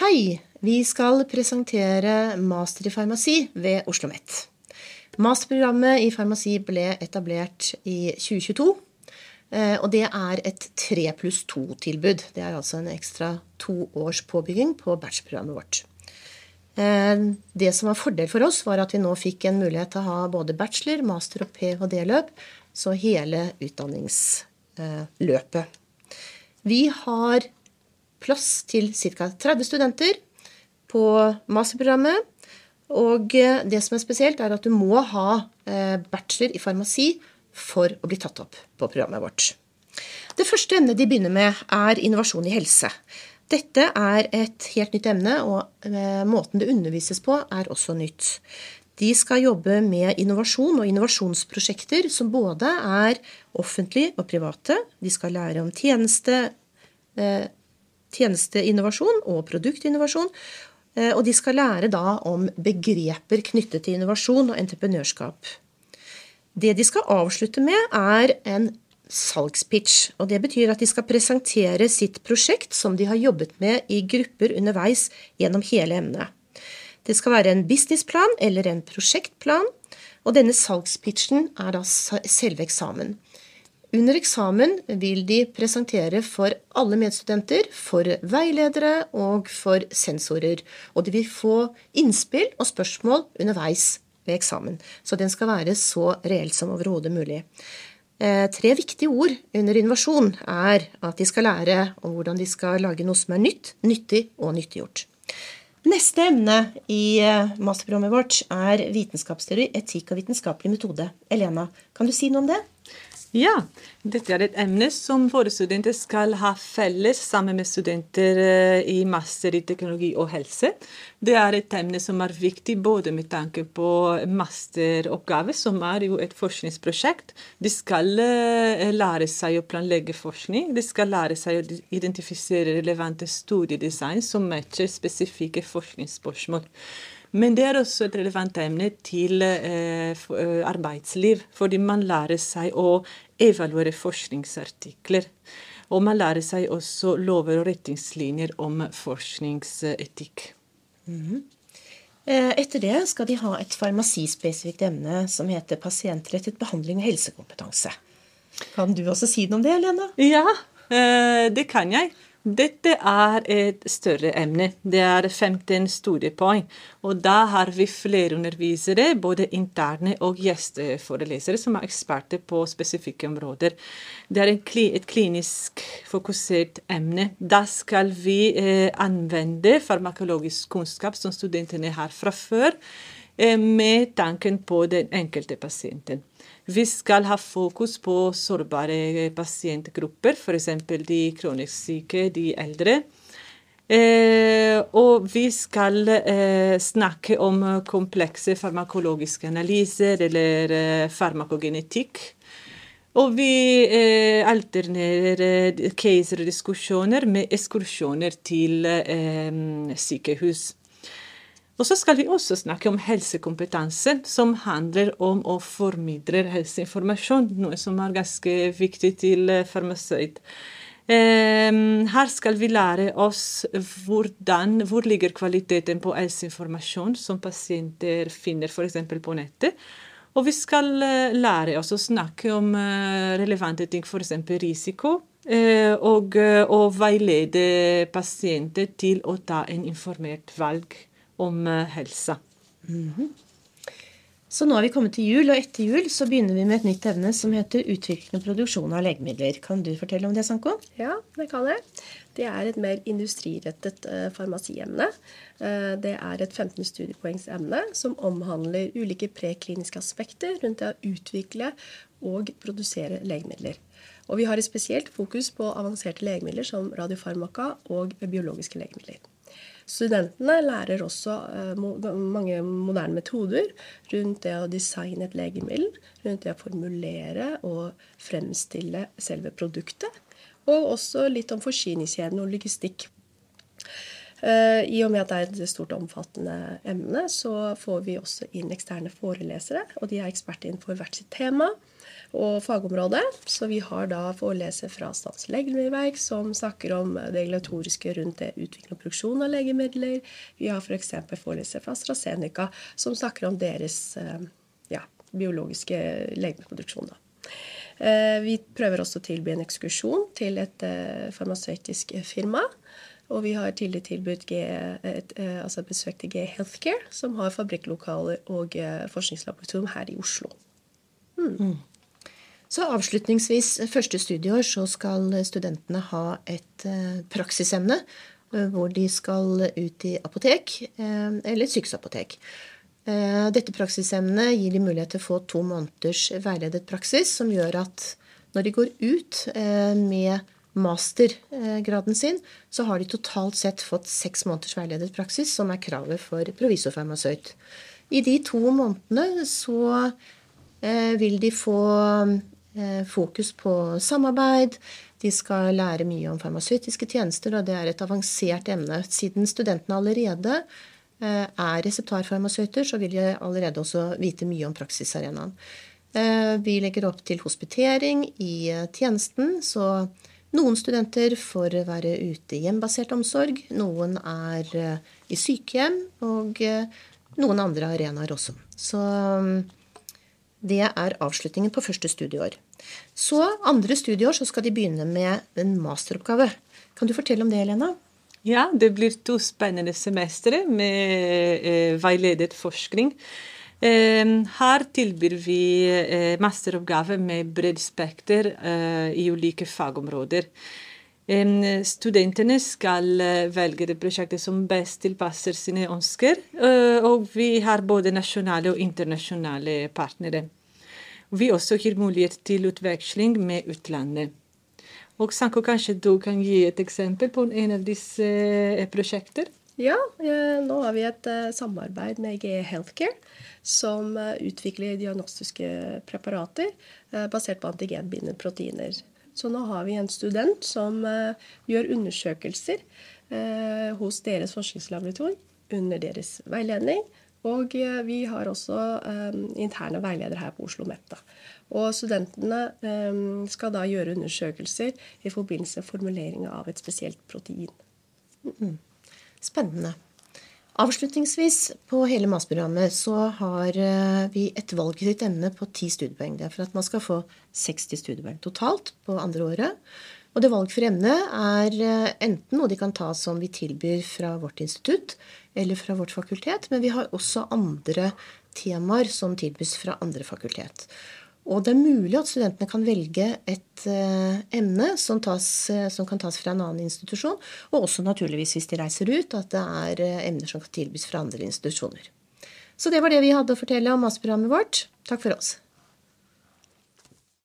Hei! Vi skal presentere master i farmasi ved Oslo OsloMet. Masterprogrammet i farmasi ble etablert i 2022. Eh, og det er et tre pluss to-tilbud. Det er altså en ekstra to års påbygging på bachelorprogrammet vårt. Eh, det som var fordel for oss, var at vi nå fikk en mulighet til å ha både bachelor, master og ph.d.-løp, så hele utdanningsløpet. Vi har plass til ca. 30 studenter på masterprogrammet. Og det som er spesielt, er at du må ha eh, bachelor i farmasi for å bli tatt opp på programmet vårt. Det første emnet de begynner med, er innovasjon i helse. Dette er et helt nytt emne, og eh, måten det undervises på, er også nytt. De skal jobbe med innovasjon og innovasjonsprosjekter som både er offentlige og private. De skal lære om tjeneste, eh, tjenesteinnovasjon og produktinnovasjon. Eh, og de skal lære da om begreper knyttet til innovasjon og entreprenørskap. Det de skal avslutte med, er en salgspitch. og Det betyr at de skal presentere sitt prosjekt som de har jobbet med i grupper underveis gjennom hele emnet. Det skal være en businessplan eller en prosjektplan, og denne salgspitchen er da selve eksamen. Under eksamen vil de presentere for alle medstudenter, for veiledere og for sensorer. Og de vil få innspill og spørsmål underveis ved eksamen. Så den skal være så reell som overhodet mulig. Eh, tre viktige ord under innovasjon er at de skal lære om hvordan de skal lage noe som er nytt, nyttig og nyttiggjort. Neste emne i eh, masterprogrammet vårt er vitenskapsteori, etikk og vitenskapelig metode. Elena, kan du si noe om det? Ja, dette er et emne som våre studenter skal ha felles sammen med studenter eh, i master i teknologi og helse. Det er et emne som er viktig både med tanke på masteroppgave, som er jo et forskningsprosjekt. De skal eh, lære seg å planlegge forskning. De skal lære seg å identifisere relevante studiedesign som matcher spesifikke forskningsspørsmål. Men det er også et relevant emne til eh, eh, arbeidsliv, fordi man lærer seg å evaluere forskningsartikler. Og man lærer seg også lover og retningslinjer om forskningsetikk. Mm -hmm. Etter det skal de ha et farmasispesifikt emne som heter pasientrettet behandling og helsekompetanse. Kan du også si noe om det, Lena? Ja, det kan jeg. Dette er et større emne. Det er 15 studiepoeng. Og da har vi flere undervisere, både interne og gjesteforelesere, som er eksperter på spesifikke områder. Det er et klinisk fokusert emne. Da skal vi eh, anvende farmakologisk kunnskap som studentene har fra før, eh, med tanken på den enkelte pasienten. Vi skal ha fokus på sårbare pasientgrupper, f.eks. de kronisk syke, de eldre. Eh, og vi skal eh, snakke om komplekse farmakologiske analyser eller eh, farmakogenetikk. Og vi eh, alternerer caser og diskusjoner med ekskursjoner til eh, sykehus. Og så skal vi også snakke om helsekompetanse, som handler om å formidle helseinformasjon, noe som er ganske viktig til eh, farmasøyt. Ehm, her skal vi lære oss hvordan, hvor ligger kvaliteten på helseinformasjon som pasienter finner f.eks. på nettet. Og vi skal eh, lære oss å snakke om eh, relevante ting, f.eks. risiko. Og, og veilede pasienter til å ta en informert valg om helsa. helse. Mm -hmm. Så nå har vi kommet til jul, og etter jul så begynner vi med et nytt evne som heter utvikling og produksjon av legemidler. Kan du fortelle om det, Sanko? Ja, det kan jeg. Det er et mer industrirettet uh, farmasiemne. Uh, det er et 15 studiepoengsemne som omhandler ulike prekliniske aspekter rundt det å utvikle og produsere legemidler. Og vi har et spesielt fokus på avanserte legemidler som radiofarmaka og biologiske legemidler. Studentene lærer også eh, mange moderne metoder rundt det å designe et legemiddel, rundt det å formulere og fremstille selve produktet, og også litt om forsyningskjeden og logistikk. Eh, I og med at det er et stort og omfattende emne, så får vi også inn eksterne forelesere, og de er eksperter innenfor hvert sitt tema. og fagområde. Så vi har da foreleser fra Statens legemiddelverk som snakker om det regulatoriske rundt det utvikling og produksjon av legemidler. Vi har f.eks. foreleser fra AstraZeneca som snakker om deres eh, ja, biologiske legemiddelproduksjon. Eh, vi prøver også å tilby en ekskursjon til et farmasøytisk firma. Og vi har tidligere tilbudt G, et, altså besøk til G Healthcare, som har fabrikklokaler og forskningslaboratorium her i Oslo. Mm. Mm. Så avslutningsvis, første studieår, så skal studentene ha et praksisemne hvor de skal ut i apotek eller sykehusapotek. Eh, dette praksisemnet gir de mulighet til å få to måneders veiledet praksis, som gjør at når de går ut eh, med mastergraden sin, så har de totalt sett fått seks måneders veiledet praksis, som er kravet for provisorfarmasøyt. I de to månedene så eh, vil de få fokus på samarbeid. De skal lære mye om farmasøytiske tjenester, og det er et avansert emne. Siden studentene allerede Eh, er reseptarfarmasøyter, så vil de allerede også vite mye om praksisarenaen. Eh, vi legger opp til hospitering i eh, tjenesten, så noen studenter får være ute i hjembasert omsorg. Noen er i sykehjem, og noen andre arenaer også. Så det er avslutningen på første studieår. Så andre studieår så skal de begynne med en masteroppgave. Kan du fortelle om det, Helena? Ja, det blir to spennende semestre med eh, veiledet forskning. Eh, her tilbyr vi eh, masteroppgave med bredt spekter eh, i ulike fagområder. Eh, studentene skal eh, velge det prosjektet som best tilpasser sine ønsker, og vi har både nasjonale og internasjonale partnere. Vi også gir mulighet til utveksling med utlandet. Og Sanko, kanskje du kan gi et eksempel på en av disse prosjekter? Ja, eh, nå har vi et eh, samarbeid med GE Healthcare, som utvikler diagnostiske preparater basert på antigenbindende proteiner. Så nå har vi en student som gjør undersøkelser hos deres forskningslaboratorium under deres veiledning. Og vi har også interne veiledere her på Oslo Metta. Og studentene skal da gjøre undersøkelser i forbindelse med formulering av et spesielt protein. Mm. Spennende. Avslutningsvis på hele MAS-programmet så har eh, vi et valgfritt emne på ti studiepoeng. Det er for at man skal få 60 studiepoeng totalt på andre året. Og det valgfrie emnet er eh, enten noe de kan ta som vi tilbyr fra vårt institutt eller fra vårt fakultet, men vi har også andre temaer som tilbys fra andre fakultet. Og det er mulig at studentene kan velge et uh, emne som, tas, uh, som, kan tas fra en annen institusjon, og også naturligvis hvis de reiser ut, at det er uh, emner som kan tilbys fra andre institusjoner. Så det var det vi hadde å fortelle om masterprogrammet vårt. Takk for oss.